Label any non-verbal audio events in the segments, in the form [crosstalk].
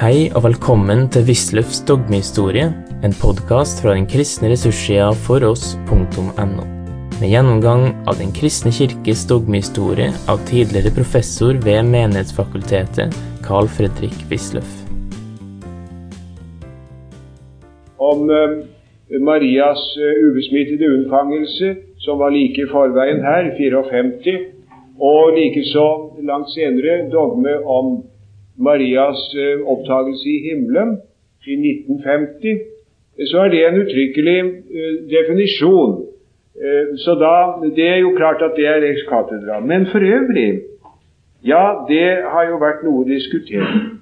Hei og velkommen til Wisløffs dogmehistorie, en podkast fra den kristne ressurssida foross.no. Med gjennomgang av Den kristne kirkes dogmehistorie av tidligere professor ved Menighetsfakultetet, Carl Fredrik Wisløff. Om eh, Marias eh, ubesmittede unnfangelse, som var like i forveien her, 54, og likeså langt senere dogme om Marias eh, opptagelse i himmelen i 1950, så er det en uttrykkelig eh, definisjon. Eh, så da, Det er jo klart at det er ex cathedra. Men for øvrig, ja, det har jo vært noe diskutert.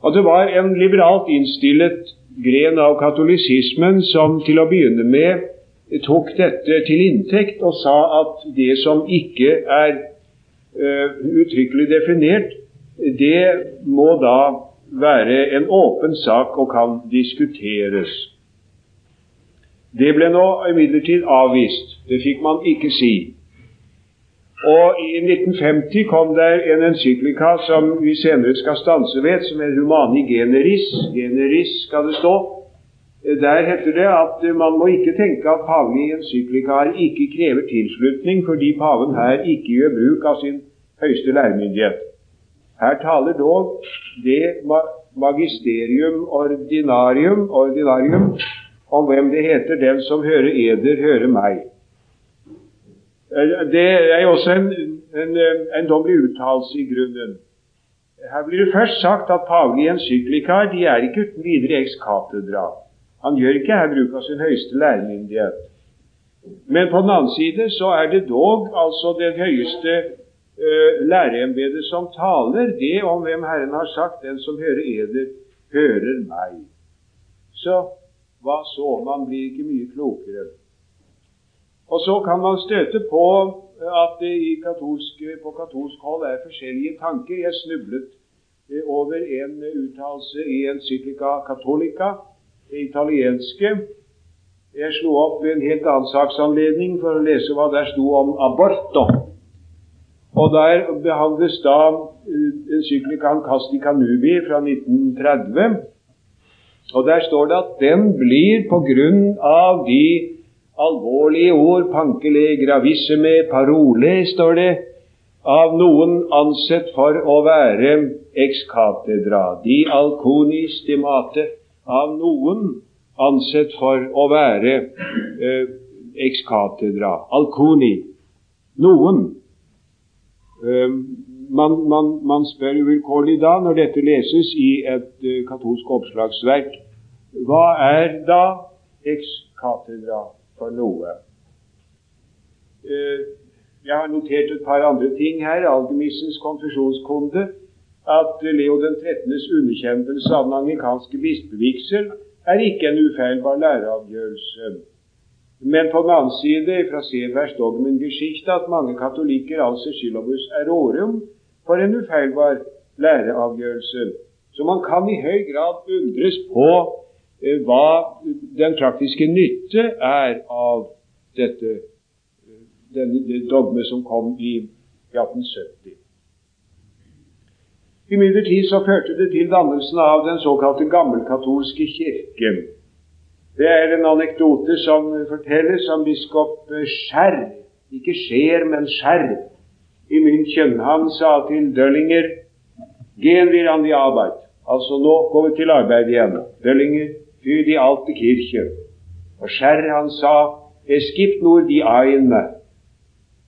Og det var en liberalt innstillet gren av katolisismen som til å begynne med tok dette til inntekt og sa at det som ikke er uttrykkelig definert, det må da være en åpen sak og kan diskuteres. Det ble nå imidlertid avvist. Det fikk man ikke si. Og I 1950 kom det en encyklika som vi senere skal stanse ved, som er Humani generis. Generis skal det stå. Der heter det at man må ikke tenke at pavelige encyklikaer ikke krever tilslutning fordi paven her ikke gjør bruk av sin høyeste læremyndighet. Her taler dog det magisterium ordinarium, ordinarium om hvem det heter 'den som hører eder, hører meg'. Det er jo også en, en, en dommelig uttalelse i grunnen. Her blir det først sagt at pavelige encyklikaer de er ikke uten videre ex cathedra. Han gjør ikke her bruk av sin høyeste læremyndighet. Men på den annen side så er det dog altså den høyeste uh, som taler, det om hvem Herren har sagt, den som hører eder, hører meg. Så hva så? Man blir ikke mye klokere. Og så kan man støte på at det katolsk, på katolsk hold er forskjellige tanker. Jeg snublet eh, over en uttalelse i Encyclica Catolica, det italienske. Jeg slo opp en helt annen saksanledning for å lese hva der sto om aborto. Og Der behandles da en syklikan Kasti Canubi fra 1930. Og Der står det at den blir på grunn av de alvorlige ord pankele gravissime parole, står det, av noen ansett for å være ex cathedra. De mate. Av noen ansett for å være eh, ex cathedra. Alconi. Noen. Ehm, man, man, man, spør uvilkårlig da, når dette leses i et uh, katolsk oppslagsverk, hva er da ex cathedra for noe? Uh, jeg har notert et par andre ting her. Algemissens konfesjonskonde. At Leo den 13.s underkjennelse av den anglikanske bispevigsel er ikke en ufeilbar læreavgjørelse. Men på den annen side fra Severs dogmengeschichte at mange katolikker anser syllabus erorum for en ufeilbar læreavgjørelse. Så man kan i høy grad undres på eh, hva den praktiske nytte er av dette eh, denne, dogme som kom i 1870. Imidlertid så førte det til dannelsen av den såkalte gammelkatolske kirke. Det er en anekdote som fortelles om biskop Skjær, ikke Skjer, men Skjær, i München. Han sa til Døllinger Gen wir an die Arbeit. Altså, nå går vi til arbeid igjen. Døllinger, für die alte Kirche. Og Skjær, han sa Es gibt nur die eine.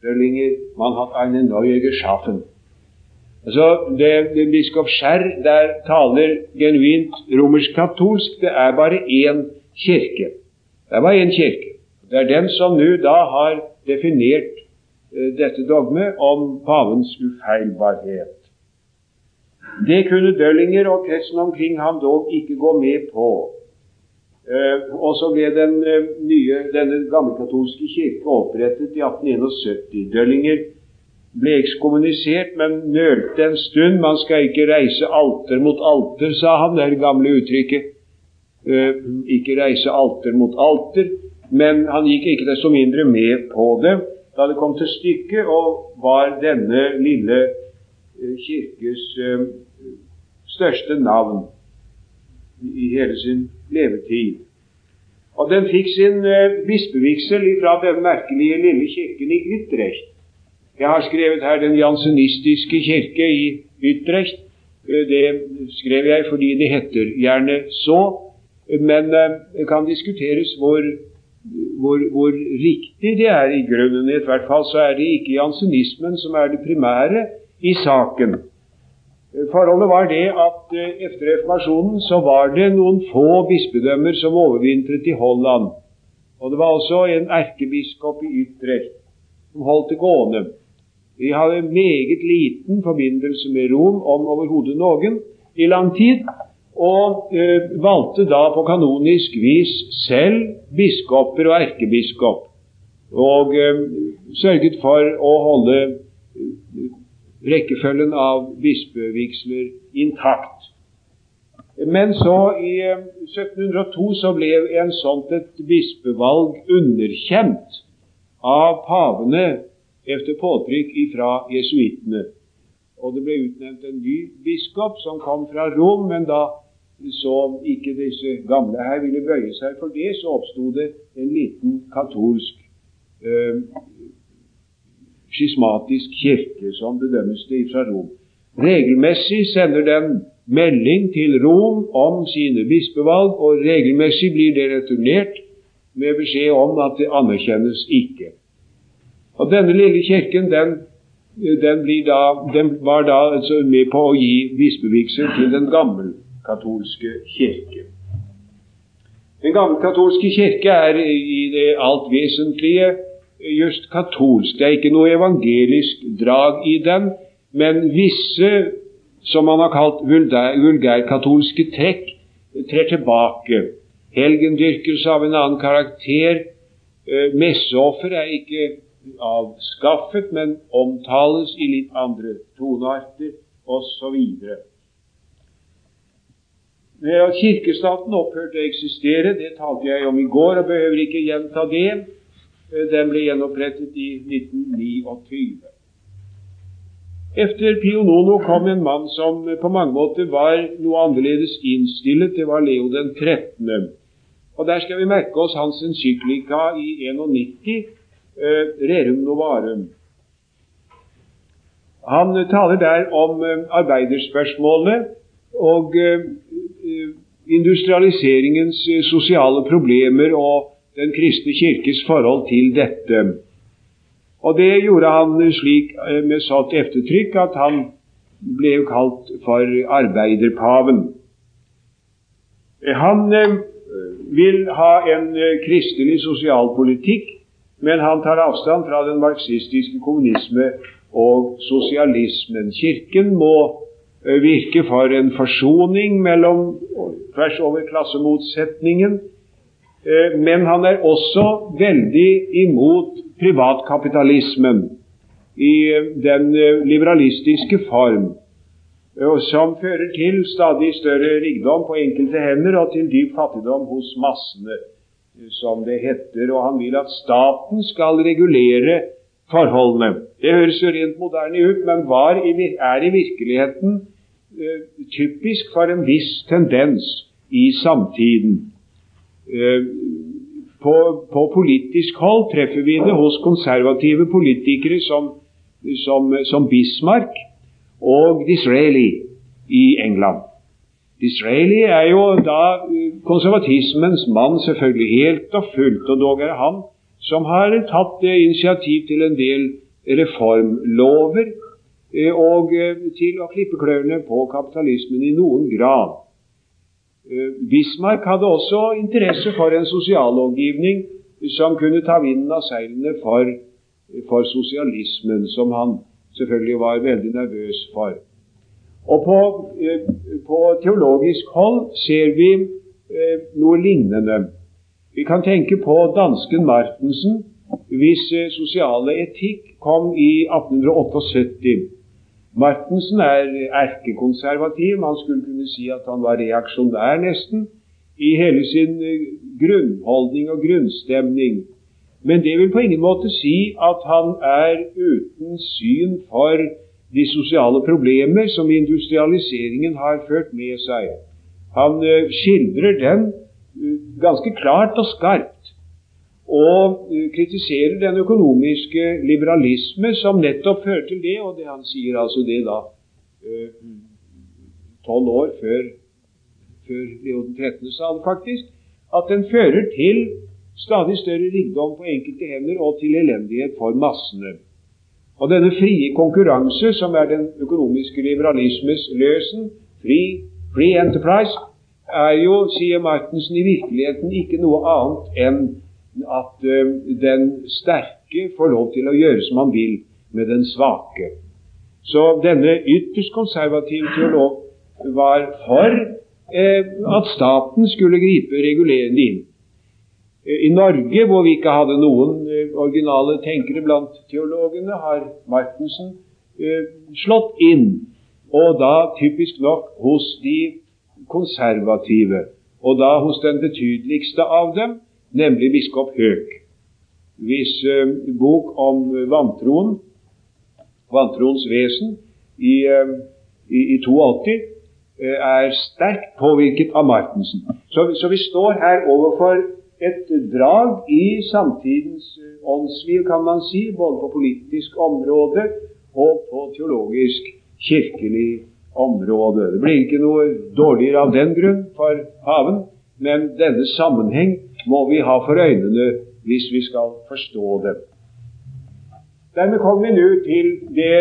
Døllinger, man hat eine neue geschaffen. Altså, det, det Biskop Skjær der taler genuint romersk-katolsk. Det er bare én kirke. Det var én kirke. Det er den som nå da har definert uh, dette dogmet om pavens ufeilbarhet. Det kunne Døllinger og kretsen omkring ham dog ikke gå med på. Uh, og så ble den uh, nye, denne gammelkatolske kirke opprettet i 1871. Døllinger ble ekskommunisert, men nølte en stund. Man skal ikke reise alter mot alter, sa han, det gamle uttrykket. Eh, ikke reise alter mot alter, men han gikk ikke desto mindre med på det da det kom til stykket og var denne lille eh, kirkes eh, største navn. i hele sin levetid. Og den fikk sin bispevigsel fra den merkelige lille kirken i Utrecht. Jeg har skrevet her Den jansenistiske kirke i Utrecht. Det skrev jeg fordi det heter gjerne så, men eh, det kan diskuteres hvor hvor, hvor, riktig det er i grunnen. I hvert fall så er det ikke jansenismen som er det primære i saken. Forholdet var det at eh, etter reformasjonen så var det noen få bispedømmer som overvintret i Holland. Og det var også en erkebiskop i Utrecht som holdt det gående. Vi hadde meget liten forbindelse med Rom, om overhodet noen, i lang tid og eh, valgte da på kanonisk vis selv biskoper og erkebiskop, og eh, sørget for å holde eh, rekkefølgen av bispevigsler intakt. Men så, i 1702, eh, så ble en sånt et bispevalg underkjent av pavene etter påtrykk fra jesuittene. Og det ble utnevnt en ny biskop som kom fra Rom, men da så ikke disse gamle her ville bøye seg for det, så oppsto det en liten katolsk eh, skismatisk kirke som bedømmes det fra Rom. Regelmessig sender den melding til Rom om sine bispevalg, og regelmessig blir det returnert med beskjed om at det anerkjennes ikke. Og Denne lille kirken den, den, da, den var da altså med på å gi bispevigsel til den gamle katolske kirke. Den gammelkatolske kirke er i det alt vesentlige just katolsk. Det er ikke noe evangelisk drag i den, men visse, som man har kalt vulgærkatolske trekk, trer tilbake. Helgendyrkelse av en annen karakter. Eh, messeoffer er ikke avskaffet, men omtales i litt andre tonearter osv. At kirkestaten opphørte å eksistere, det talte jeg om i går og behøver ikke gjenta det. Eh, den ble gjenopprettet i 1929. Etter Pio Nono kom en mann som på mange måter var noe annerledes innstillet. Det var Leo den 13. Og Der skal vi merke oss hans encyklika i 91, eh, Rerum Novarum. Han taler der om arbeiderspørsmålene. og eh, Eh, industrialiseringens eh, sosiale problemer og Den kristne kirkes forhold til dette. Og det gjorde han slik eh, med sånt eftertrykk at han ble jo kalt for arbeiderpaven. Han vil ha en kristelig sosialpolitikk, men han tar avstand fra den marxistiske kommunisme og sosialismen. Kirken må Eh, virke for en forsoning mellom tvers over klassemotsetningen. Eh, men han er også veldig imot privatkapitalismen i eh, den liberalistiske form, som fører til stadig større rikdom på enkelte hender og til dyp fattigdom hos massene, som det heter. Og han vil at staten skal regulere forholdene. Det høres jo rent moderne ut, men var er i virkeligheten uh, typisk for en viss tendens i samtiden. Uh, på, på, politisk hold treffer vi det hos konservative politikere som, som, som Bismarck og Disraeli i England. Disraeli er jo da eh, konservatismens mann, selvfølgelig helt og fullt, og dog er han som har tatt initiativ til en del reformlover eh, og eh, til å klippe klørne på kapitalismen i noen grad. Eh, Bismarck hadde også interesse for en sosiallovgivning som kunne ta vinden av seilene for, for sosialismen, som han selvfølgelig var veldig nervøs for. Og på, på teologisk hold ser vi noe lignende. Vi kan tenke på dansken Martensen, hvis eh, sosiale etikk kom i 1878. Martensen er erkekonservativ. Man skulle kunne si at han var reaksjonær, nesten, i hele sin eh, grunnholdning og grunnstemning. Men det vil på ingen måte si at han er uten syn for de sosiale problemer som industrialiseringen har ført med seg. Han skildrer den ganske klart og skarpt. Og kritiserer den økonomiske liberalisme som nettopp fører til det, og det han sier altså det da tolv år før, før Leon 13. sa det faktisk, at den fører til stadig større rikdom på enkelte hender og til elendighet for massene. Og denne frie konkurranse, som er den økonomiske liberalismes løsen, free, free enterprise, er jo, sier Martensen, i virkeligheten ikke noe annet enn at uh, den sterke får lov til å gjøre som han vil med den svake. Så denne ytterst konservative teolog var for uh, at staten skulle gripe regulerende inn. Eh, I Norge, hvor vi ikke hadde noen originale tenkere blant teologene, har Martensen slått inn, og da typisk nok hos de konservative, og da hos den betydeligste av dem, nemlig biskop Høek, hvis eh, bok om vantroen, vantroens vesen, i, eh, i, i 82 Eh, er sterkt påvirket av Martensen. Så, så, vi står her overfor et drag i samtidens eh, åndsliv, kan man si, både på politisk område og på teologisk, kirkelig. Det blir ikke noe dårligere av den grunn for paven, men denne sammenheng må vi ha for øynene hvis vi skal forstå det. Dermed kommer vi nå til det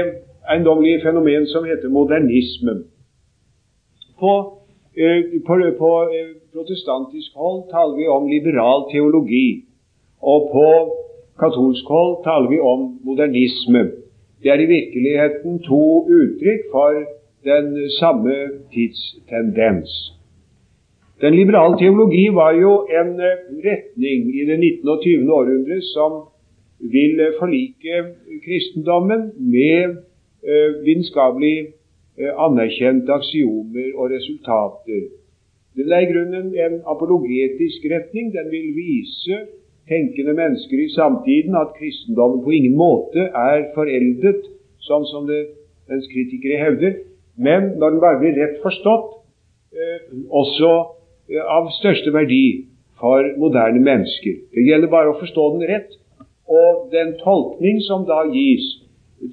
eiendommelige fenomen som heter modernismen. På, eh, på, på eh, protestantisk hold taler vi om liberal teologi, og på katolsk hold taler vi om modernisme. Det er i virkeligheten to uttrykk for den samme tidstendens. Den liberale teologi var jo en eh, retning i det 19. og 20. århundre som vil forlike kristendommen med vitenskapelig Eh, anerkjente aksiomer og resultater. Den er i grunnen en apologetisk retning. Den vil vise tenkende mennesker i samtiden at kristendommen på ingen måte er foreldet, sånn som det, dens kritikere hevder, men når den bare blir rett forstått, eh, også eh, av største verdi for moderne mennesker. Det gjelder bare å forstå den rett, og den tolkning som da gis,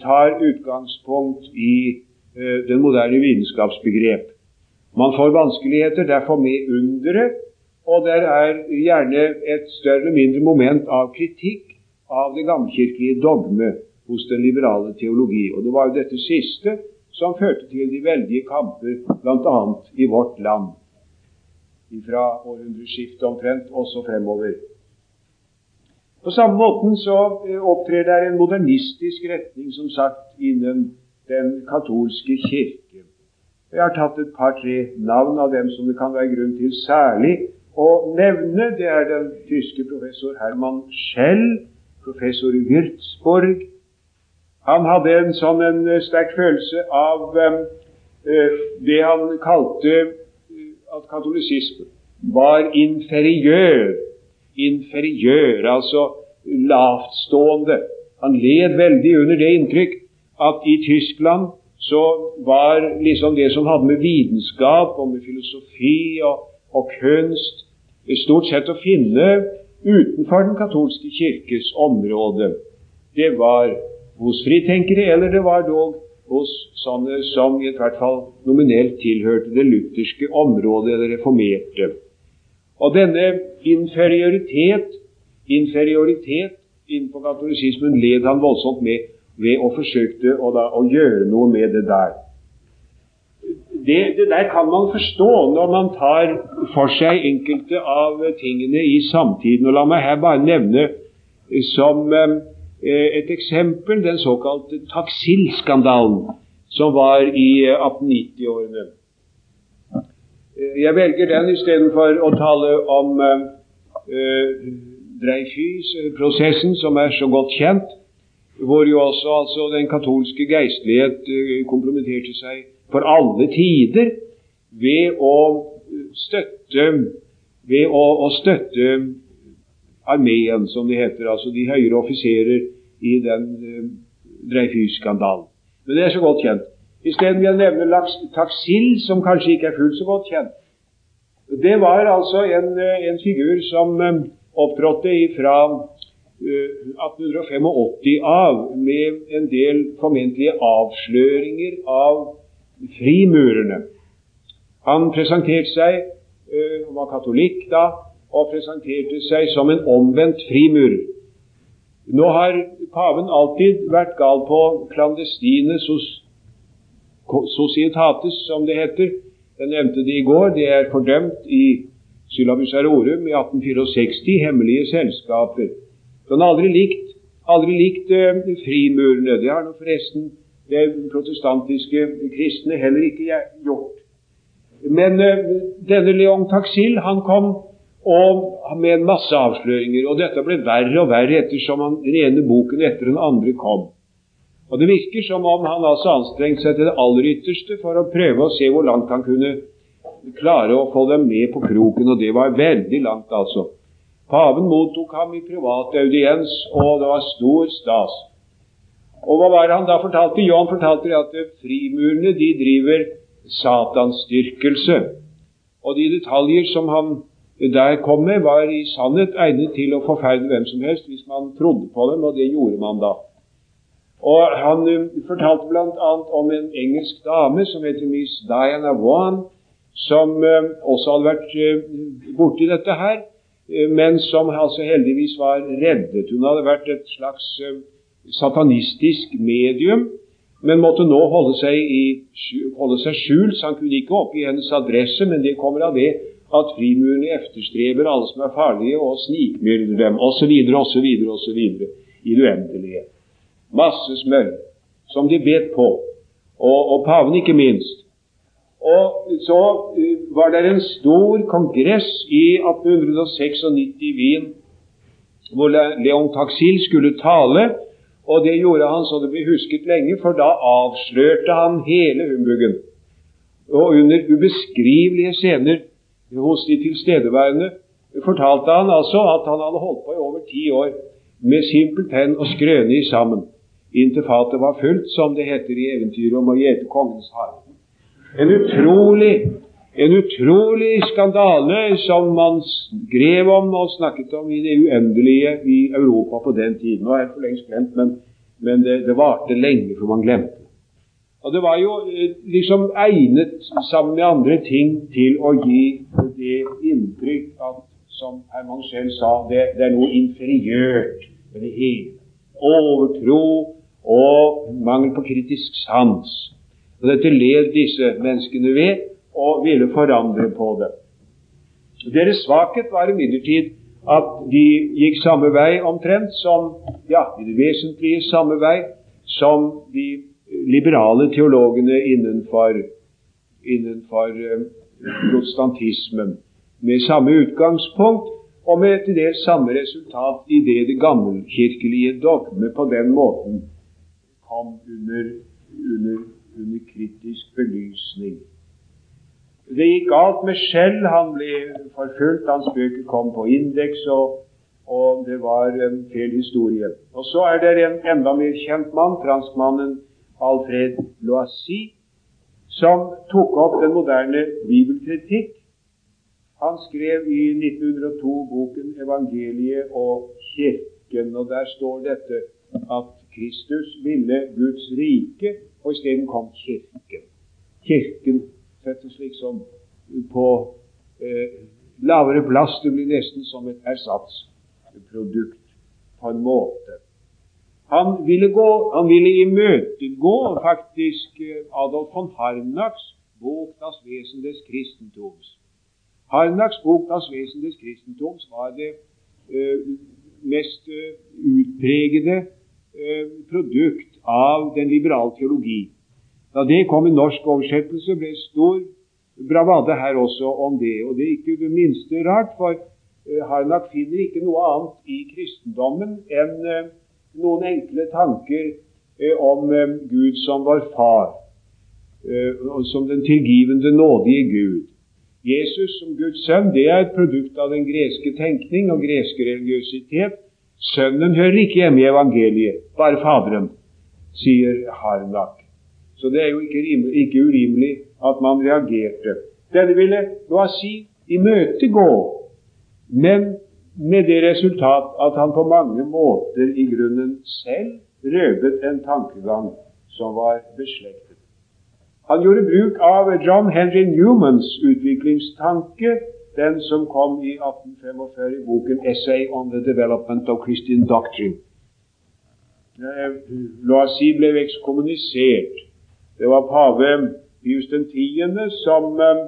tar utgangspunkt i Eh, den moderne vitenskapsbegrep. Man får vanskeligheter derfor med underet, og der er gjerne et større eller mindre moment av kritikk av det gammelkirkelige dogme hos den liberale teologi. Og det var jo dette siste som førte til de veldige kamper bl.a. i vårt land fra århundreskiftet omtrent også fremover. På samme måten så eh, opptrer det en modernistisk retning, som sagt, innen den katolske kirke. Jeg har tatt et par-tre navn av dem som det kan være grunn til særlig å nevne. Det er den tyske professor Hermann Schell, professor i Würzburg. Han hadde en sånn en eh, sterk følelse av eh, det han kalte at katolisisme var inferiør. Inferiør, altså lavtstående. Han led veldig under det inntrykk at i Tyskland så var liksom det som hadde med vitenskap og med filosofi og, og kunst stort sett å finne utenfor den katolske kirkes område. Det var hos fritenkere, eller det var dog hos sånne som i hvert fall nominelt tilhørte det lutherske området, eller reformerte. Og denne inferioritet, inferioritet innenfor katolisismen led han voldsomt med ved å forsøke å, da, å gjøre noe med det der. Det, det, der kan man forstå når man tar for seg enkelte av tingene i samtiden. Og La meg her bare nevne som eh, et eksempel den såkalte Taksil-skandalen, som var i 1890-årene. Eh, jeg velger den istedenfor å tale om eh, Dreyfus-prosessen, som er så godt kjent hvor jo også altså, den katolske geistlighet kompromitterte seg for alle tider ved å støtte ved å, å støtte armeen, som det heter, altså de høyere offiserer i den uh, Dreyfus-skandalen. Men det er så godt kjent. Isteden vil jeg nevne Taksil, som kanskje ikke er fullt så godt kjent. Det var altså en, en figur som opptrådte fra 1885 av med en del formentlige avsløringer av frimurerne. Han presenterte seg, han var katolikk da, og presenterte seg som en omvendt frimurer. Nå har paven alltid vært gal på klandestine societates, som det heter. Jeg nevnte det i går. Det er fordømt i Syllabus Arorum i 1864, hemmelige selskaper. Så han har aldri likt, aldri likt uh, frimurene. Det har nå forresten det protestantiske kristne heller ikke gjort. Men uh, denne Leon Taxil han kom og med masse avsløringer. Og dette ble verre og verre ettersom han, den ene boken etter den andre kom. Og Det virker som om han altså anstrengte seg til det aller ytterste for å prøve å se hvor langt han kunne klare å få dem med på kroken, og det var veldig langt, altså. Paven mottok ham i privat audiens, og det var stor stas. Og hva var det han da fortalte? Jo, han fortalte at frimurene de driver satansdyrkelse. Og de detaljer som han der kom med, var i sannhet egnet til å forferde hvem som helst hvis man trodde på dem, og det gjorde man da. Og Han uh, fortalte bl.a. om en engelsk dame som heter Miss Diana Vaughan, som uh, også hadde vært uh, borti dette her, men som altså heldigvis var reddet. Hun hadde vært et slags satanistisk medium, men måtte nå holde seg, i, holde seg skjult, så han kunne ikke oppgi hennes adresse, men det kommer av det at frimurene efterstreber alle som er farlige, og snikmyrder dem, osv., osv., osv. i det uendelige. Masse smør som de bet på, og, og paven ikke minst. Og så uh, var det en stor kongress i 1896 i Wien hvor Leon Taxil skulle tale, og det gjorde han så det ble husket lenge, for da avslørte han hele humbuggen. Og under ubeskrivelige scener hos de tilstedeværende fortalte han altså at han hadde holdt på i over ti år med simpelthen å skrøne i sammen, inntil fatet var fullt, som det heter i eventyret om å gjete kongens hare. En utrolig, en utrolig skandale som man skrev om og snakket om i det uendelige i Europa på den tiden. Nå er jeg for lengst glemt, men, men det, det varte lenge før man glemte. Og det var jo eh, liksom egnet sammen med andre ting til å gi det inntrykk at, som Herman selv sa, det, det er noe inferiørt ved det hele. Overtro og mangel på kritisk sans. Og Dette led disse menneskene ved og ville forandre på det. Deres svakhet var imidlertid at de gikk samme vei omtrent som ja, i det vesentlige samme vei som de liberale teologene innenfor, innenfor eh, protestantismen, med samme utgangspunkt og med til dels samme resultat i det det gammelkirkelige dogme på den måten kom under, under, under kritisk belysning. Det gikk galt med Skjell. Han ble forfulgt. Hans bøker kom på indeks, og, og, det var en feil historie. Og Så er det en enda mer kjent mann, franskmannen Alfred Loisy, som tok opp den moderne bibelkritikk. Han skrev i 1902 boken 'Evangeliet og kirken', og der står dette at Kristus ville Guds rike, og isteden kom Kirken. Kirken settes liksom på eh, lavere plass. Det blir nesten som et ersatsprodukt på en måte. Han ville, gå, han ville imøtegå faktisk eh, Adolf von Harnacks bok 'Das Wesen des Kristentums'. Harnacks bok 'Das Wesen des Kristentums' var det eh, mest uh, utpregede eh, produkt av den liberale teologi. Da det kom i norsk oversettelse, ble stor bravade her også om det. Og det er ikke det minste rart, for Harnack finner ikke noe annet i kristendommen enn noen enkle tanker eh, om eh, Gud som vår far, og som den tilgivende, nådige Gud. Jesus som Guds sønn det er et produkt av den greske tenkning og greske religiøsitet. Sønnen hører ikke hjemme i evangeliet, bare Faderen, sier Harnak. Så det er jo ikke, rimelig, ikke urimelig at man reagerte. Denne ville si imøtegå, men med det resultat at han på mange måter i grunnen selv røvet en tankegang som var beslektet. Han gjorde bruk av John Henry Newmans utviklingstanke, den som kom i 1845 i boken 'Essay on the Development of Christian Doctrine'. Loisy ble ekskommunisert. Det var pave Pius 10. som, eh,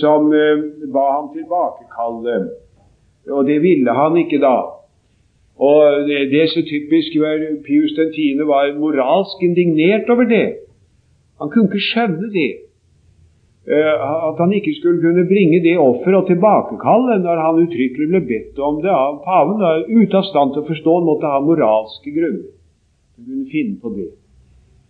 som eh, ba ham tilbakekalle. Og det ville han ikke da. Og det, det er så typisk Pius 10. var moralsk indignert over det. Han kunne ikke skjønne det. Eh, at han ikke skulle kunne bringe det offer og tilbakekalle når han uttrykkelig ble bedt om det av paven. Ute av stand til å forstå han måtte ha moralske grunner. Han kunne finne på det.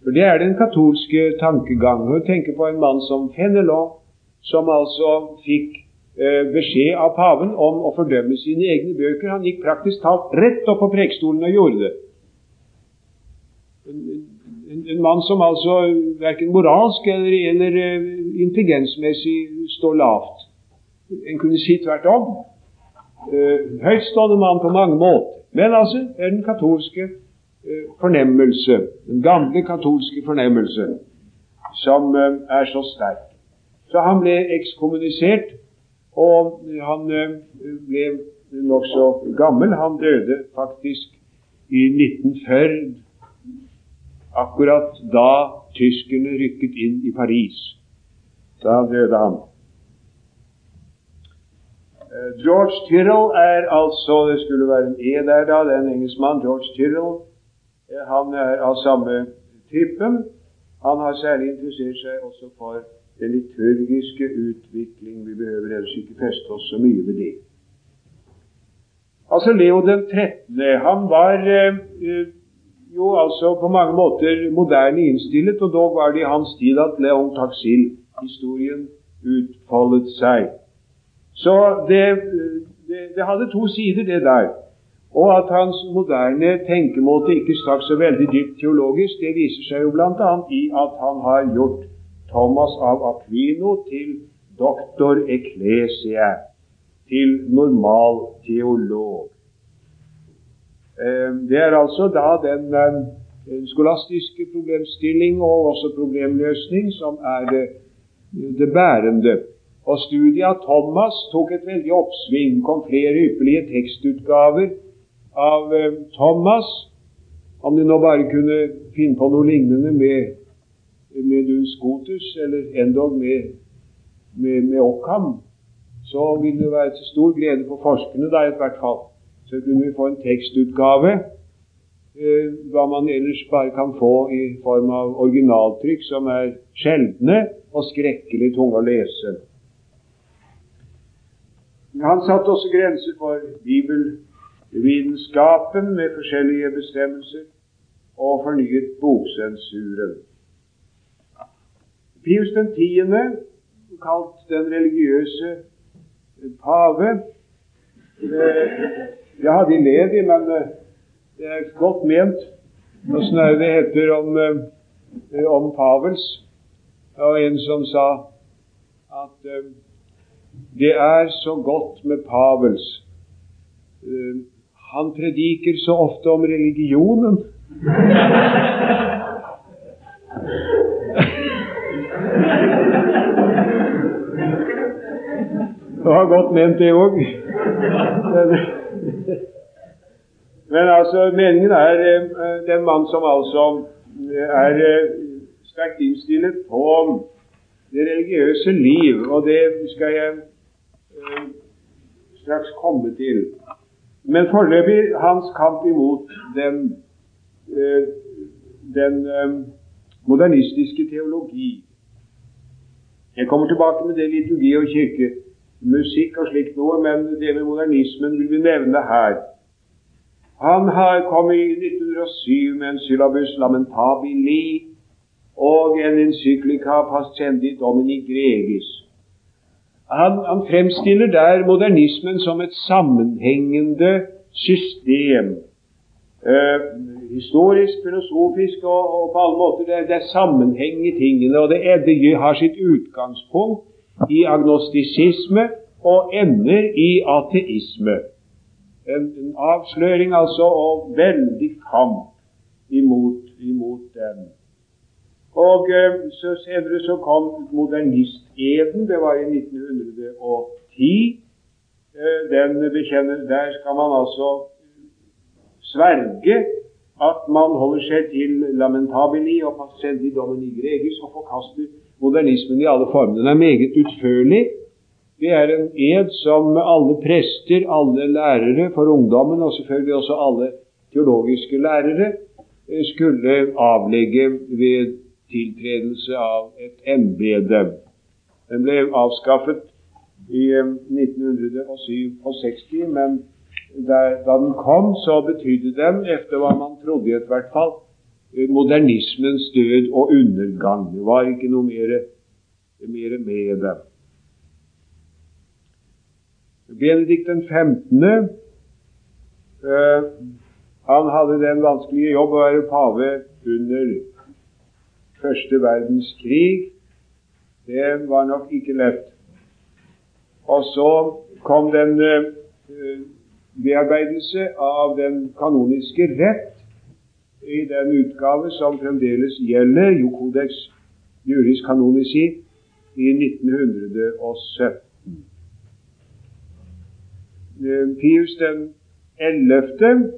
For Det er den katolske tankegang. Å tenke på en mann som Fenelon, som altså fikk eh, beskjed av paven om å fordømme sine egne bøker. Han gikk praktisk talt rett opp på prekestolen og gjorde det. En, en, en mann som altså verken moralsk eller, eller uh, intelligensmessig står lavt. En kunne si tvert om. Uh, høytstående mann på mange måter. Men altså er den katolske fornemmelse, den gamle katolske fornemmelse, som er så sterk. Så han ble ekskommunisert, og han ble nokså gammel. Han døde faktisk i 1940 akkurat da tyskerne rykket inn i Paris. Da døde han. Eh, George Tyrrell er altså Det skulle være en E der, da. Det er en engelskmann. George Tyrrell. Eh, han er av samme typen. Han har særlig interessert seg også for den liturgiske utvikling. Vi behøver ellers ikke feste oss så mye ved det. Altså Leo den 13. Han var eh, jo altså på mange måter moderne innstillet, og dog var det i hans tid at Leon Taxil-historien utfoldet seg. Så det, det, det, hadde to sider, det der. Og at hans moderne tenkemåte ikke stakk så veldig dypt teologisk, det viser seg jo bl.a. i at han har gjort Thomas av Aquino til doktor ecclesia, til normal teolog. Eh, det er altså da den eh, skolastiske problemstilling og også problemløsning som er det, det bærende. Og Studiet av Thomas tok et veldig oppsving. kom flere ypperlige tekstutgaver av eh, Thomas. Om de nå bare kunne finne på noe lignende med, med Duns Scotus, eller endog med, med, med Ockham, så vil det være til stor glede for forskerne da i hvert fall så kunne vi få en tekstutgave eh, hva man ellers bare kan få i form av originaltrykk, som er sjeldne og skrekkelig tunge å lese. Han satte også grenser for bibelvitenskapen med forskjellige bestemmelser, og fornyet boksensuren. Pius 10., kalt den religiøse pave, Jeg hadde de ledig, men eh, det er godt ment. Åssen er det heter om, eh, om Pavels? Var en som sa at eh, det er så godt med Pavels. Han prediker så ofte om religionen. [laughs] Det var godt ment, det òg. Men altså, meningen er eh, den mann som altså eh, er eh, sterkt innstillet på det religiøse liv, og det skal jeg straks komme til. Men foreløpig hans kamp imot den, den modernistiske teologi. Jeg kommer tilbake med det liturgi og kirke musikk og slikt noe, men det med modernismen vil vi nevne her. Han har kommet i 1907 med en syllabus lamentabili og en encyklika pascendi domini gregis. Han, han, fremstiller der modernismen som et sammenhengende system. Eh, historisk, filosofisk og, og, på alle måter. Det, det er sammenheng i tingene, og det, det har sitt utgangspunkt i agnostisisme og ender i ateisme. En, en avsløring, altså, og veldig kamp imot, imot den. Og eh, så Senere så kom modernisteden. Det var i 1910. Eh, den bekjenner, Der skal man altså sverge at man holder seg til lamentabili og passendi domini gregis og forkaster modernismen i alle former. Den er meget utførlig. Det er en ed som alle prester, alle lærere for ungdommen, og selvfølgelig også alle teologiske lærere, eh, skulle avlegge ved tiltredelse av et embete. Den ble avskaffet i 1967, men men da den kom, så betydde den, etter hva man trodde i hvert fall, eh, modernismens død og undergang. Det var ikke noe mer, mer med det. Benedikt den 15. Uh, han hadde den vanskelige jobb å være pave under første verdenskrig. Det var nok ikke lett. Og så kom den uh, bearbeidelse av den kanoniske rett i den utgave som fremdeles gjelder, Jo Codex Juris Canonici, i 1917. Eh, Pius den 11.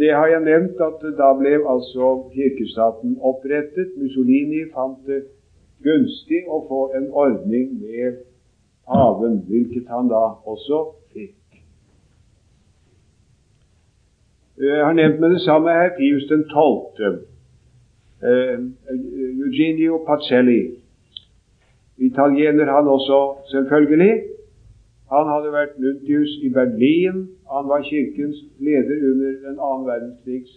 Det har jeg nevnt at da ble altså kirkestaten opprettet. Mussolini fant det gunstig å få en ordning med paven, hvilket han da også fikk. Eh, jeg har nevnt med det samme her Pius den 12. Uh, Eugenio Pacelli. Italiener han også, selvfølgelig. Han hadde vært nuntius i Berlin. Han var kirkens leder under den annen verdenskrigs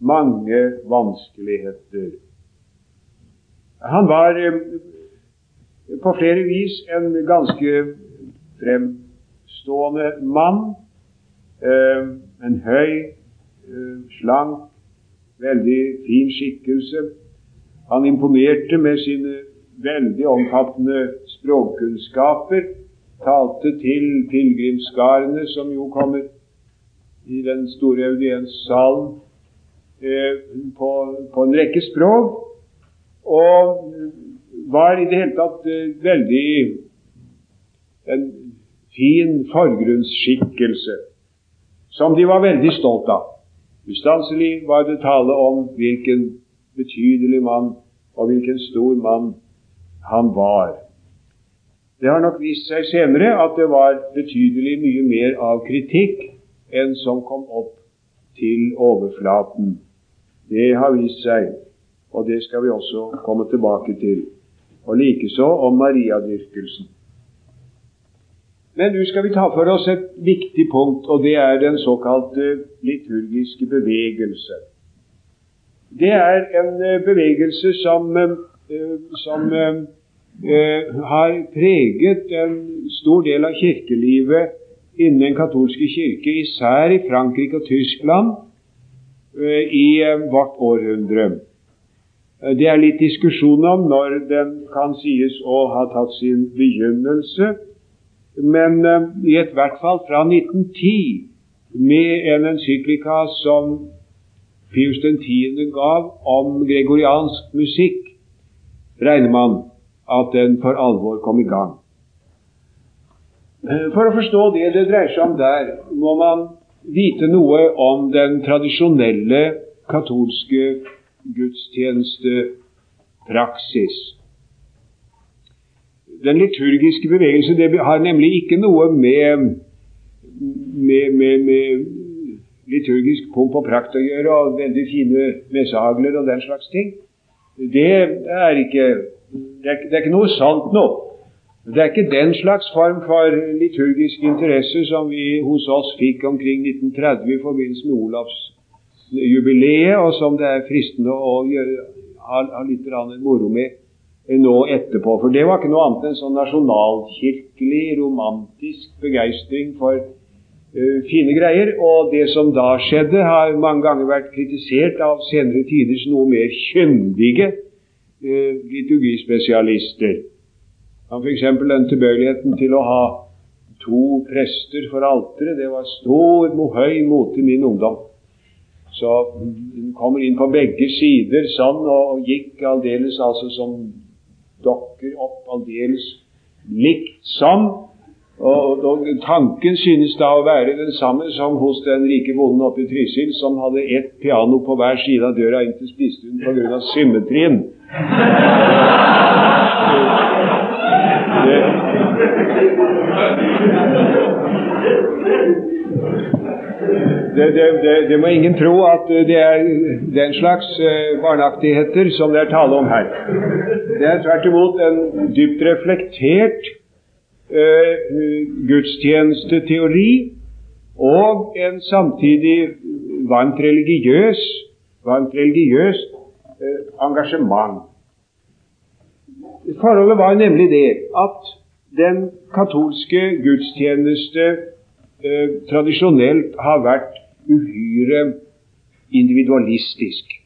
mange vanskeligheter. Han var eh, på flere vis en ganske fremstående mann. Eh, en høy, eh, slank, veldig fin skikkelse. Han imponerte med sine veldig omfattende språkkunnskaper talte til pilegrimsskarene som jo kommer i den store audienssalen eh, på, på, en rekke språk, og var i det hele tatt eh, veldig en fin forgrunnsskikkelse som de var veldig stolt av. Ustanselig var det tale om hvilken betydelig mann og hvilken stor mann han var. Det har nok vist seg senere at det var betydelig mye mer av kritikk enn som kom opp til overflaten. Det har vist seg, og det skal vi også komme tilbake til. Og likeså om mariadyrkelsen. Men nå skal vi ta for oss et viktig punkt, og det er den såkalte liturgiske bevegelse. Det er en eh, bevegelse som, eh, som eh, eh, har preget en stor del av kirkelivet innen den katolske kirke, især i Frankrike og Tyskland, eh, i eh, vårt århundre. Eh, det er litt diskusjon om når den kan sies å ha tatt sin begynnelse, men eh, i et hvert fall fra 1910, med en encyklika som Pius 10. gav om gregoriansk musikk, regner man at den for alvor kom i gang. Eh, for å forstå det det dreier seg om der, må man vite noe om den tradisjonelle katolske gudstjenestepraksis. Den liturgiske bevegelse det har nemlig ikke noe med, med, med, med liturgisk pomp og prakt å gjøre, og veldig fine messehagler og den slags ting. Det er ikke det er, det er ikke noe sant nå. Det er ikke den slags form for liturgisk interesse som vi hos oss fikk omkring 1930 i forbindelse med Olavsjubileet, og som det er fristende å gjøre, ha, ha litt moro med nå etterpå. For det var ikke noe annet enn sånn nasjonalkirkelig, romantisk begeistring for uh, fine greier. Og det som da skjedde, har mange ganger vært kritisert av senere tiders noe mer kyndige uh, liturgispesialister. Han f.eks. den tilbøyeligheten til å ha to prester for alteret. Det var stor, høy mote i min ungdom. Så hun kommer inn på begge sider sånn, og gikk aldeles altså som dokker opp, aldeles likt som. Og, og, Tanken synes da å være den samme som hos den rike bonden oppe i Trysil, som hadde ett piano på hver side av døra inn til spisestuen pga. symmetrien. Det, det, det, det, må ingen tro at det er den slags uh, barneaktigheter som det er tale om her. Det er tvert imot en dypt reflektert uh, gudstjenesteteori og en samtidig varmt religiøs, varmt religiøs uh, engasjement. Forholdet var nemlig det at den katolske gudstjeneste eh, tradisjonelt har vært uhyre individualistisk.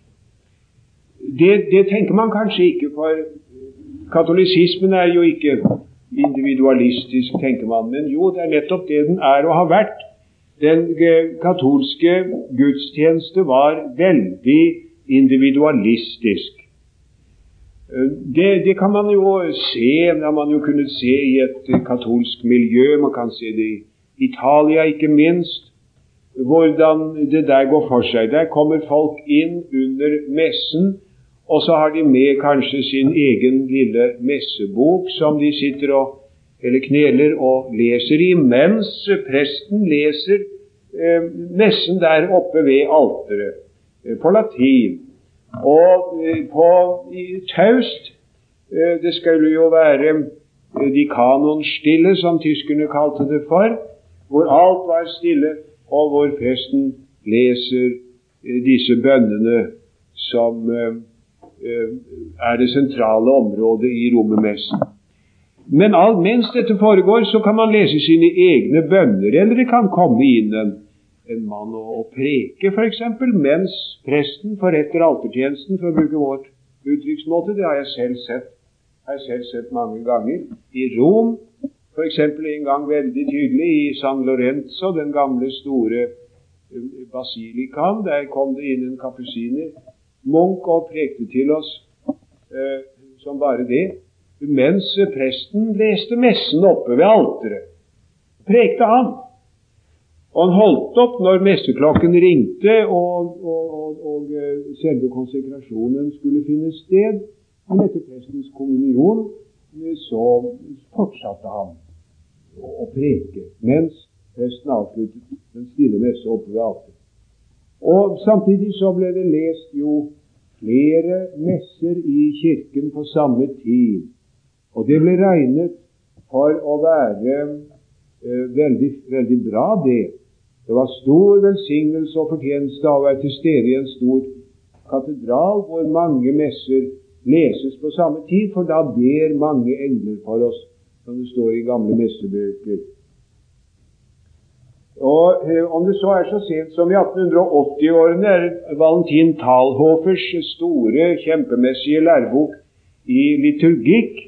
Det, det, tenker man kanskje ikke, for katolisismen er jo ikke individualistisk, tenker man. Men jo, det er nettopp det den er og har vært. Den eh, katolske gudstjeneste var veldig individualistisk. Det, det, kan man jo se, det har man jo kunnet se i et katolsk miljø. Man kan se det i Italia, ikke minst. Hvordan det der går for seg. Der kommer folk inn under messen, og så har de med kanskje sin egen lille messebok som de sitter og eller kneler og leser i, mens presten leser eh, messen der oppe ved alteret eh, på latin. Og eh, på taust eh, Det skulle jo være eh, de kanonstille, som tyskerne kalte det for, hvor alt var stille, og hvor presten leser disse bønnene som er det sentrale området i romermessen. Men all, mens dette foregår, så kan man lese sine egne bønner, eller det kan komme inn en en mann og, og preke, f.eks., mens presten forretter altertjenesten, for å bruke vårt uttrykksmåte. Det har jeg selv sett, har jeg selv sett mange ganger. I Rom, f.eks. en gang veldig tydelig i San Lorenzo, den gamle, store eh, basilikaen. Der kom det inn en kapusiner, munk, og prekte til oss eh, som bare det. Mens presten leste messen oppe ved alteret, prekte han. Og han holdt opp når messeklokken ringte og, og, og, og eh, selve konsekrasjonen skulle finne sted. Men etter prestens kommunion eh, så fortsatte han å preke mens presten avsluttet den stille messe oppe ved alteret. Og samtidig så ble det lest jo flere messer i kirken på samme tid. Og det ble regnet for å være eh, veldig, veldig bra, det. Det var stor velsignelse og fortjeneste av å være til stede i en stor katedral hvor mange messer leses på samme tid, for da ber mange engler for oss, som det står i gamle messebøker. Og eh, Om det så er så sent som i 1880-årene, er Valentin Talhofers store, kjempemessige lærebok i liturgikk,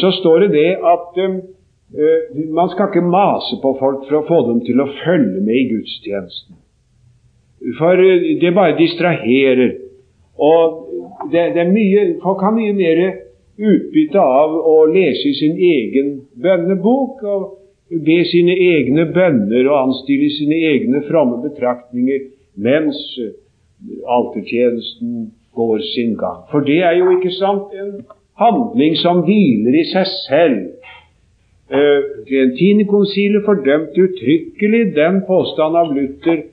så står det det at Eh, man skal ikke mase på folk for å få dem til å følge med i gudstjenesten. For det bare distraherer. Og det, det er mye, folk har mye mer utbytte av å lese i sin egen bønnebok og be sine egne bønner og anstille sine egne fromme betraktninger mens eh, altertjenesten går sin gang. For det er jo ikke sant en handling som hviler i seg selv Gentinekonsilet fordømte uttrykkelig den påstand av Luther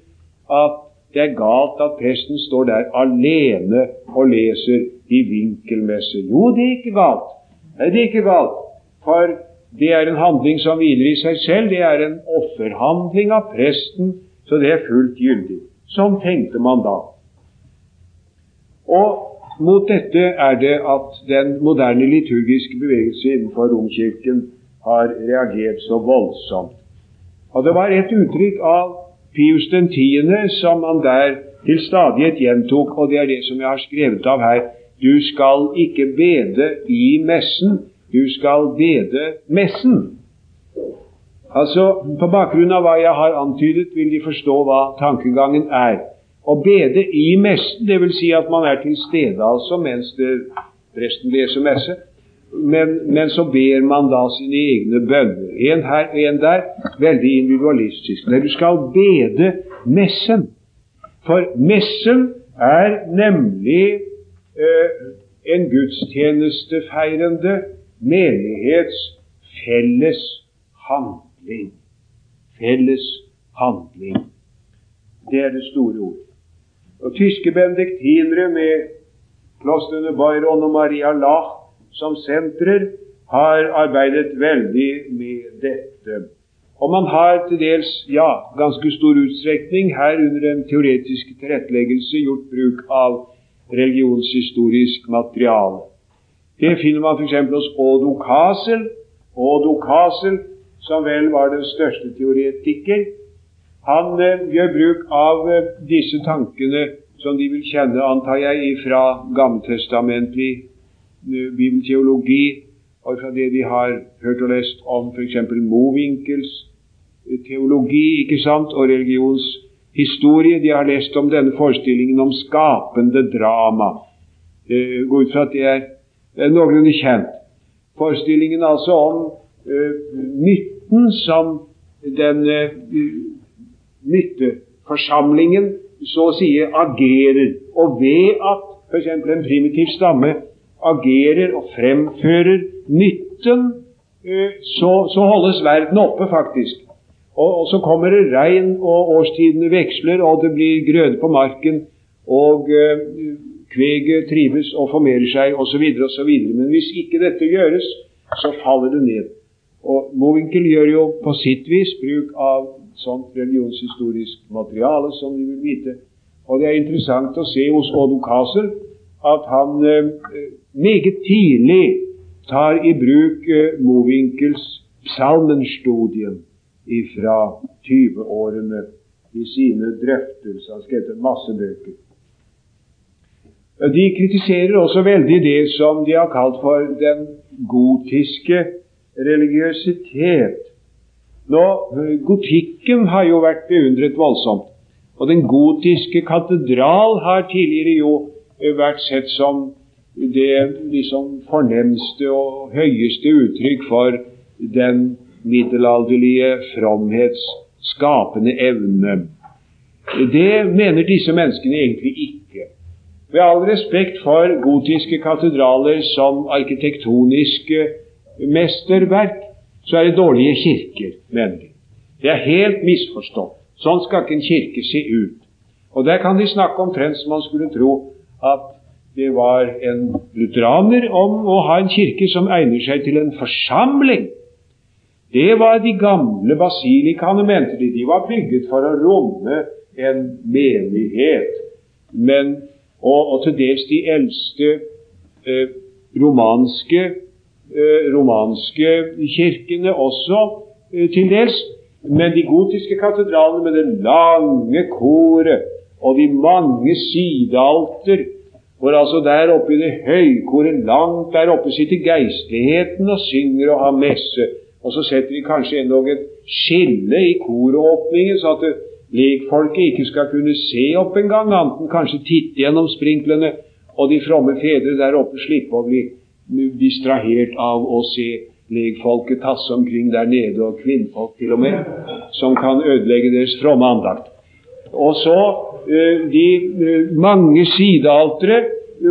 at det er galt at presten står der alene og leser i vinkelmessig. Jo, det er ikke galt. Nei, det er ikke galt. For det er en handling som hviler i seg selv. Det er en offerhandling av presten, så det er fullt gyldig. Sånn tenkte man da. Og mot dette er det at den moderne liturgiske bevegelse innenfor Romkirken har reagert så voldsomt. Og Det var et uttrykk av Pius den tiende som han der til stadighet gjentok, og det er det som jeg har skrevet av her. Du skal ikke bede i messen, Du skal bede messen. Altså, På bakgrunn av hva jeg har antydet, vil de forstå hva tankegangen er. Å bede i messen, dvs. Si at man er til stede altså mens det, presten leser messe. Men, men, så ber man da sine egne bønner. En her, og en der. Veldig individualistisk. Men du skal bede messen. For messen er nemlig en gudstjenestefeirende menighets felles handling. Felles handling. Det er det store ord. Og Tyske benediktinere med klostrene Bayron og Maria Lach som sentrer har arbeidet veldig med dette. Og man har til dels, ja, ganske stor utstrekning her under den teoretiske tilretteleggelse gjort bruk av religionshistorisk materiale. Det finner man f.eks. hos Odo Kasel. Odo Kasel, som vel var den største teoretiker, han eh, gjør bruk av eh, disse tankene som de vil kjenne, antar jeg, fra gammeltestamentlig eh, bibelteologi, og fra det de har hørt og lest om f.eks. Mowinckels eh, teologi ikke sant, og religionshistorie. De har lest om denne forestillingen om skapende drama. Eh, Gå ut fra at det er, er noenlunde kjent. Forestillingen altså om uh, nytten som den uh, nytteforsamlingen så å si agerer. Og ved at f.eks. en primitiv stamme agerer og fremfører nytten, eh, så, så holdes verden oppe, faktisk. Og, og, så kommer det regn, og årstidene veksler, og det blir grøde på marken, og eh, kveget trives og formerer seg, osv., osv. Men hvis ikke dette gjøres, så faller det ned. Og Mowinckel gjør jo på sitt vis bruk av sånt religionshistorisk materiale som vi vil vite. Og det er interessant å se hos Odo Kaser at han eh, meget tidlig tar i bruk eh, Mowinkels psalmenstudien fra 20-årene i sine drøftelser. Han skrev masse bøker. De kritiserer også veldig det som de har kalt for den gotiske religiøsitet. Nå, Gotikken har jo vært beundret voldsomt. Og den gotiske katedral har tidligere jo vært sett som det liksom fornemste og høyeste uttrykk for den middelalderlige fromhets skapende evne. Det mener disse menneskene egentlig ikke. Med all respekt for gotiske katedraler som arkitektoniske mesterverk, så er det dårlige kirker, mener de. Det er helt misforstått. Sånn skal ikke en kirke se ut. Og der kan de snakke omtrent som man skulle tro at det var en lutheraner om å ha en kirke som egner seg til en forsamling. Det var de gamle basilikaene, mente de. De var bygget for å romme en menighet. Men, og, og til dels de eldste eh, romanske, eh, romanske kirkene også eh, til dels. Men de gotiske katedralene med det lange koret og de mange sidealter hvor altså der oppe i det høykoret langt der oppe sitter geistligheten og synger og har messe. Og så setter vi kanskje endog et skille i koråpningen, så at lekfolket ikke skal kunne se opp engang, annet enn kanskje titte gjennom sprinklene, og de fromme fedre der oppe slipper å bli distrahert av å se legfolket tasse omkring der nede, og kvinnfolk til og med, som kan ødelegge deres fromme andakt. Og så uh, de uh, mange sidealtere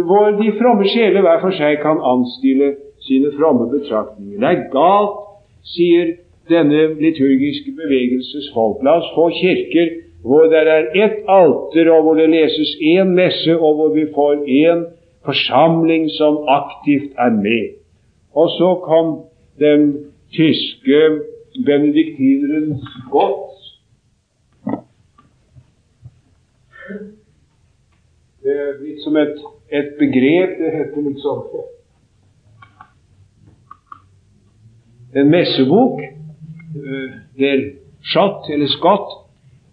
hvor de fromme sjeler hver for seg kan anstille sine fromme betraktninger. Det er galt, sier denne liturgiske bevegelses folk. La oss få kirker hvor det er ett alter, og hvor det leses én messe, og hvor vi får én forsamling som aktivt er med. Og så kom den tyske benediktineren Gott Det er blitt som et, et begrep. Det heter liksom En messebok. der det er Schott eller Scott.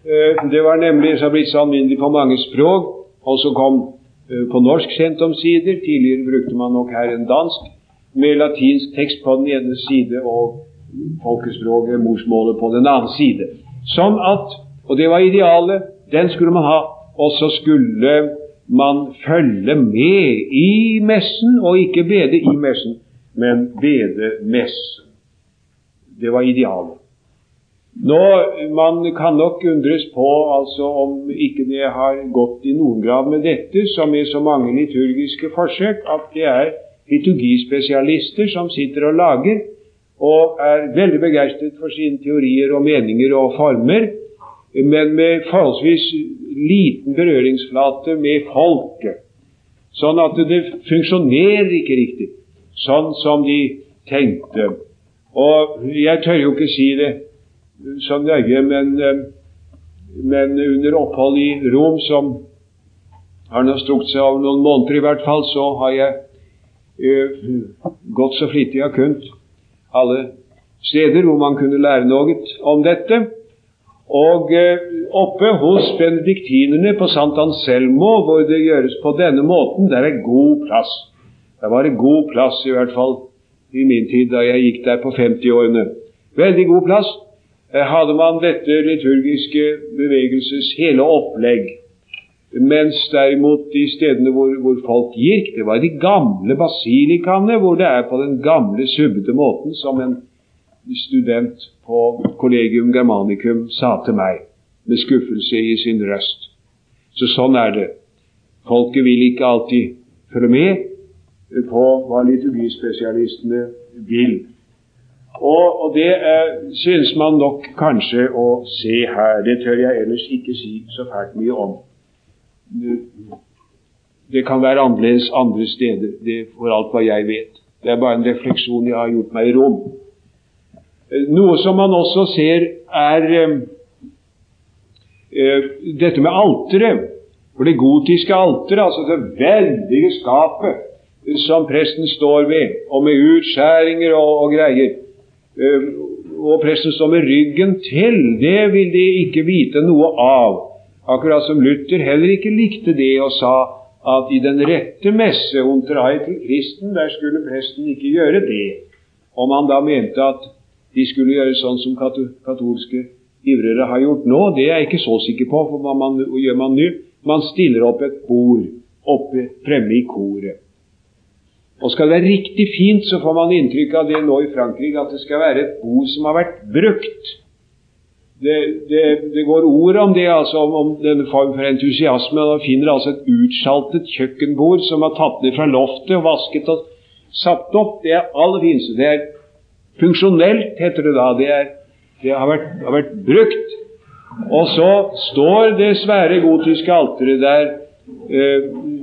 Eh, det var nemlig så blitt så alminnelig på mange språk, og så kom eh, på norsk sent omsider. Tidligere brukte man nok her en dansk. med latinsk tekst på den ene side og folkespråket, morsmålet, på den annen side. Sånn at Og det var idealet. Den skulle man ha. Og så skulle man følge med i messen, og ikke bede i messen, men bede messen. Det var idealet. Nå, Man kan nok undres på altså om ikke det har gått i noen grad med dette, som i så mange liturgiske forsøk, at det er liturgispesialister som sitter og lager, og er veldig begeistret for sine teorier og meninger og former, men med forholdsvis liten berøringsflate med folket. Sånn at det funksjonerer ikke riktig sånn som de tenkte. Og jeg tør jo ikke si det så nøye, men, eh, men under opphold i Rom, som har nå strukket seg over noen måneder i hvert fall, så har jeg uh, gått så flittig jeg har kunnet alle steder hvor man kunne lære noe om dette. Og uh, oppe hos benediktinerne på Sant Anselmo, hvor det gjøres på denne måten, der er god plass. Der var det god plass, i hvert fall i min tid da jeg gikk der på 50-årene. Veldig god plass. Eh, hadde man dette liturgiske bevegelses hele opplegg. Mens derimot de stedene hvor, hvor, folk gikk, det var de gamle basilikaene, hvor det er på den gamle, subbete måten som en student på Collegium Germanicum sa til meg, med skuffelse i sin røst. Så sånn er det. Folket vil ikke alltid følge med på hva liturgispesialistene vil. Og, og det eh, synes man nok kanskje å se her. Det tør jeg ellers ikke si så fælt mye om. Det kan være annerledes andre steder, det for alt hva jeg vet. Det er bare en refleksjon jeg har gjort meg i rom. Eh, noe som man også ser, er eh, eh, dette med alteret. For det gotiske alteret, altså det veldige skapet som presten står ved, og med utskjæringer og, og greier, og presten står med ryggen til, det vil de ikke vite noe av. Akkurat som Luther heller ikke likte det og sa at i den rette messe unterai til kristen, der skulle presten ikke gjøre det. Om han da mente at de skulle gjøre sånn som katolske ivrere har gjort nå, det er jeg ikke så sikker på. For hva man, gjør man nå? Man stiller opp et bord oppe fremme i koret. Og skal det være riktig fint, så får man inntrykk av det nå i Frankrike, at det skal være et bord som har vært brukt. Det, det, det går ord om det, altså om, om denne form for entusiasme. Man finner altså et utsaltet kjøkkenbord som er tatt ned fra loftet og vasket og satt opp. Det er aller fineste. Det er funksjonelt, heter det da. Det, er, det har, vært, har vært brukt. Og så står det svære gotiske alteret der Eh,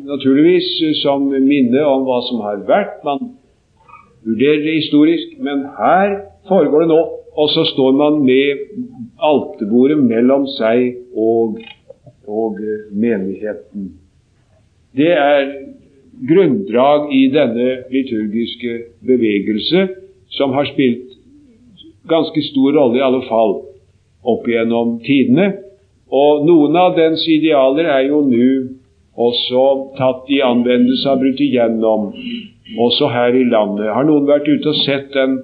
naturligvis som minne om hva som har vært. Man vurderer det historisk, men her foregår det nå. Og så står man med alterbordet mellom seg og, og eh, menigheten. Det er grunndrag i denne liturgiske bevegelse som har spilt ganske stor rolle, i alle fall, opp gjennom tidene. Og noen av dens idealer er jo nå også tatt i anvendelse og brutt igjennom, også her i landet. Har noen vært ute og sett den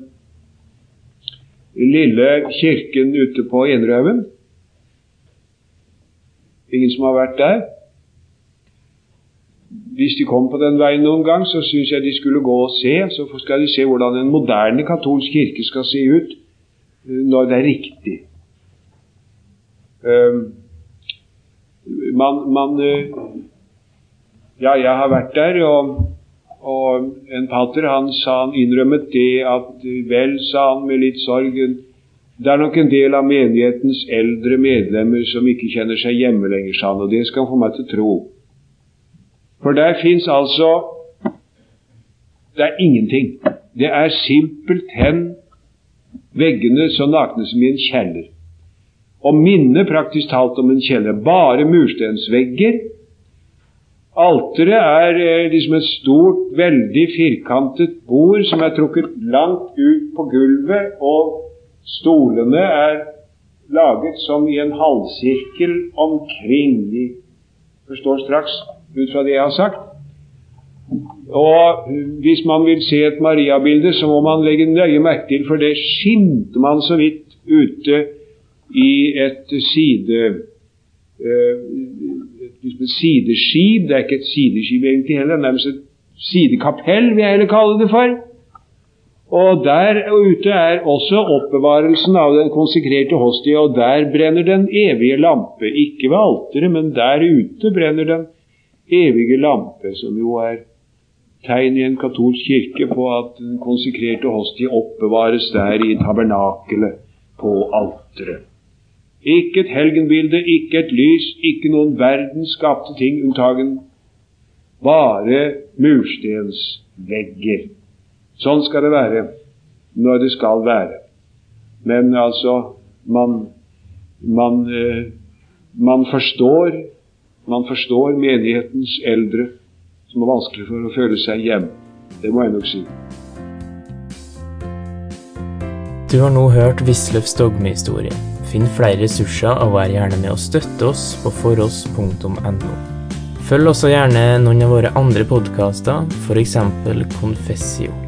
lille kirken ute på Enerhaugen? Ingen som har vært der? Hvis de kom på den veien noen gang, så syns jeg de skulle gå og se. Så skal de se hvordan en moderne katolsk kirke skal se ut eh, når det er riktig. Um, man, man uh, ja, jeg har vært der, og, og en pater han sa han innrømmet det at vel, sa han med litt sorg, det er nok en del av menighetens eldre medlemmer som ikke kjenner seg hjemme lenger, sa han, og det skal han få meg til tro. For der fins altså Det er ingenting. Det er simpelthen veggene så nakne som i en kjeller. Og minner praktisk talt om en kjeller. Bare murstensvegger Alteret er eh, liksom et stort, veldig firkantet bord som er trukket langt ut på gulvet, og stolene er laget som i en halvsirkel omkring. De forstår straks ut fra det jeg har sagt. Og hvis man vil se et Maria-bilde, så må man legge nøye merke til, for det skimter man så vidt ute i et side uh, et sideskip. Det er ikke et sideskip egentlig heller, det er nærmest et sidekapell, vil jeg heller kalle det for. Og der ute er også oppbevarelsen av den konsekrerte hostia, og der brenner den evige lampe. Ikke ved alteret, men der ute brenner den evige lampe, som jo er tegn i en katolsk kirke på at den konsekrerte hostia oppbevares der i tabernakelet på alteret. Ikke et helgenbilde, ikke et lys, ikke noen verdens skapte ting unntagen. Bare murstensvegger. Sånn skal det være når det skal være. Men altså man, man, eh, man forstår man forstår menighetens eldre som har vanskelig for å føle seg hjemme. Det må jeg nok si. Du har nå hørt Wisløffs dogmehistorie. Finn flere ressurser og vær gjerne med å støtte oss på foross.no. Følg også gjerne noen av våre andre podkaster, f.eks. Confessio.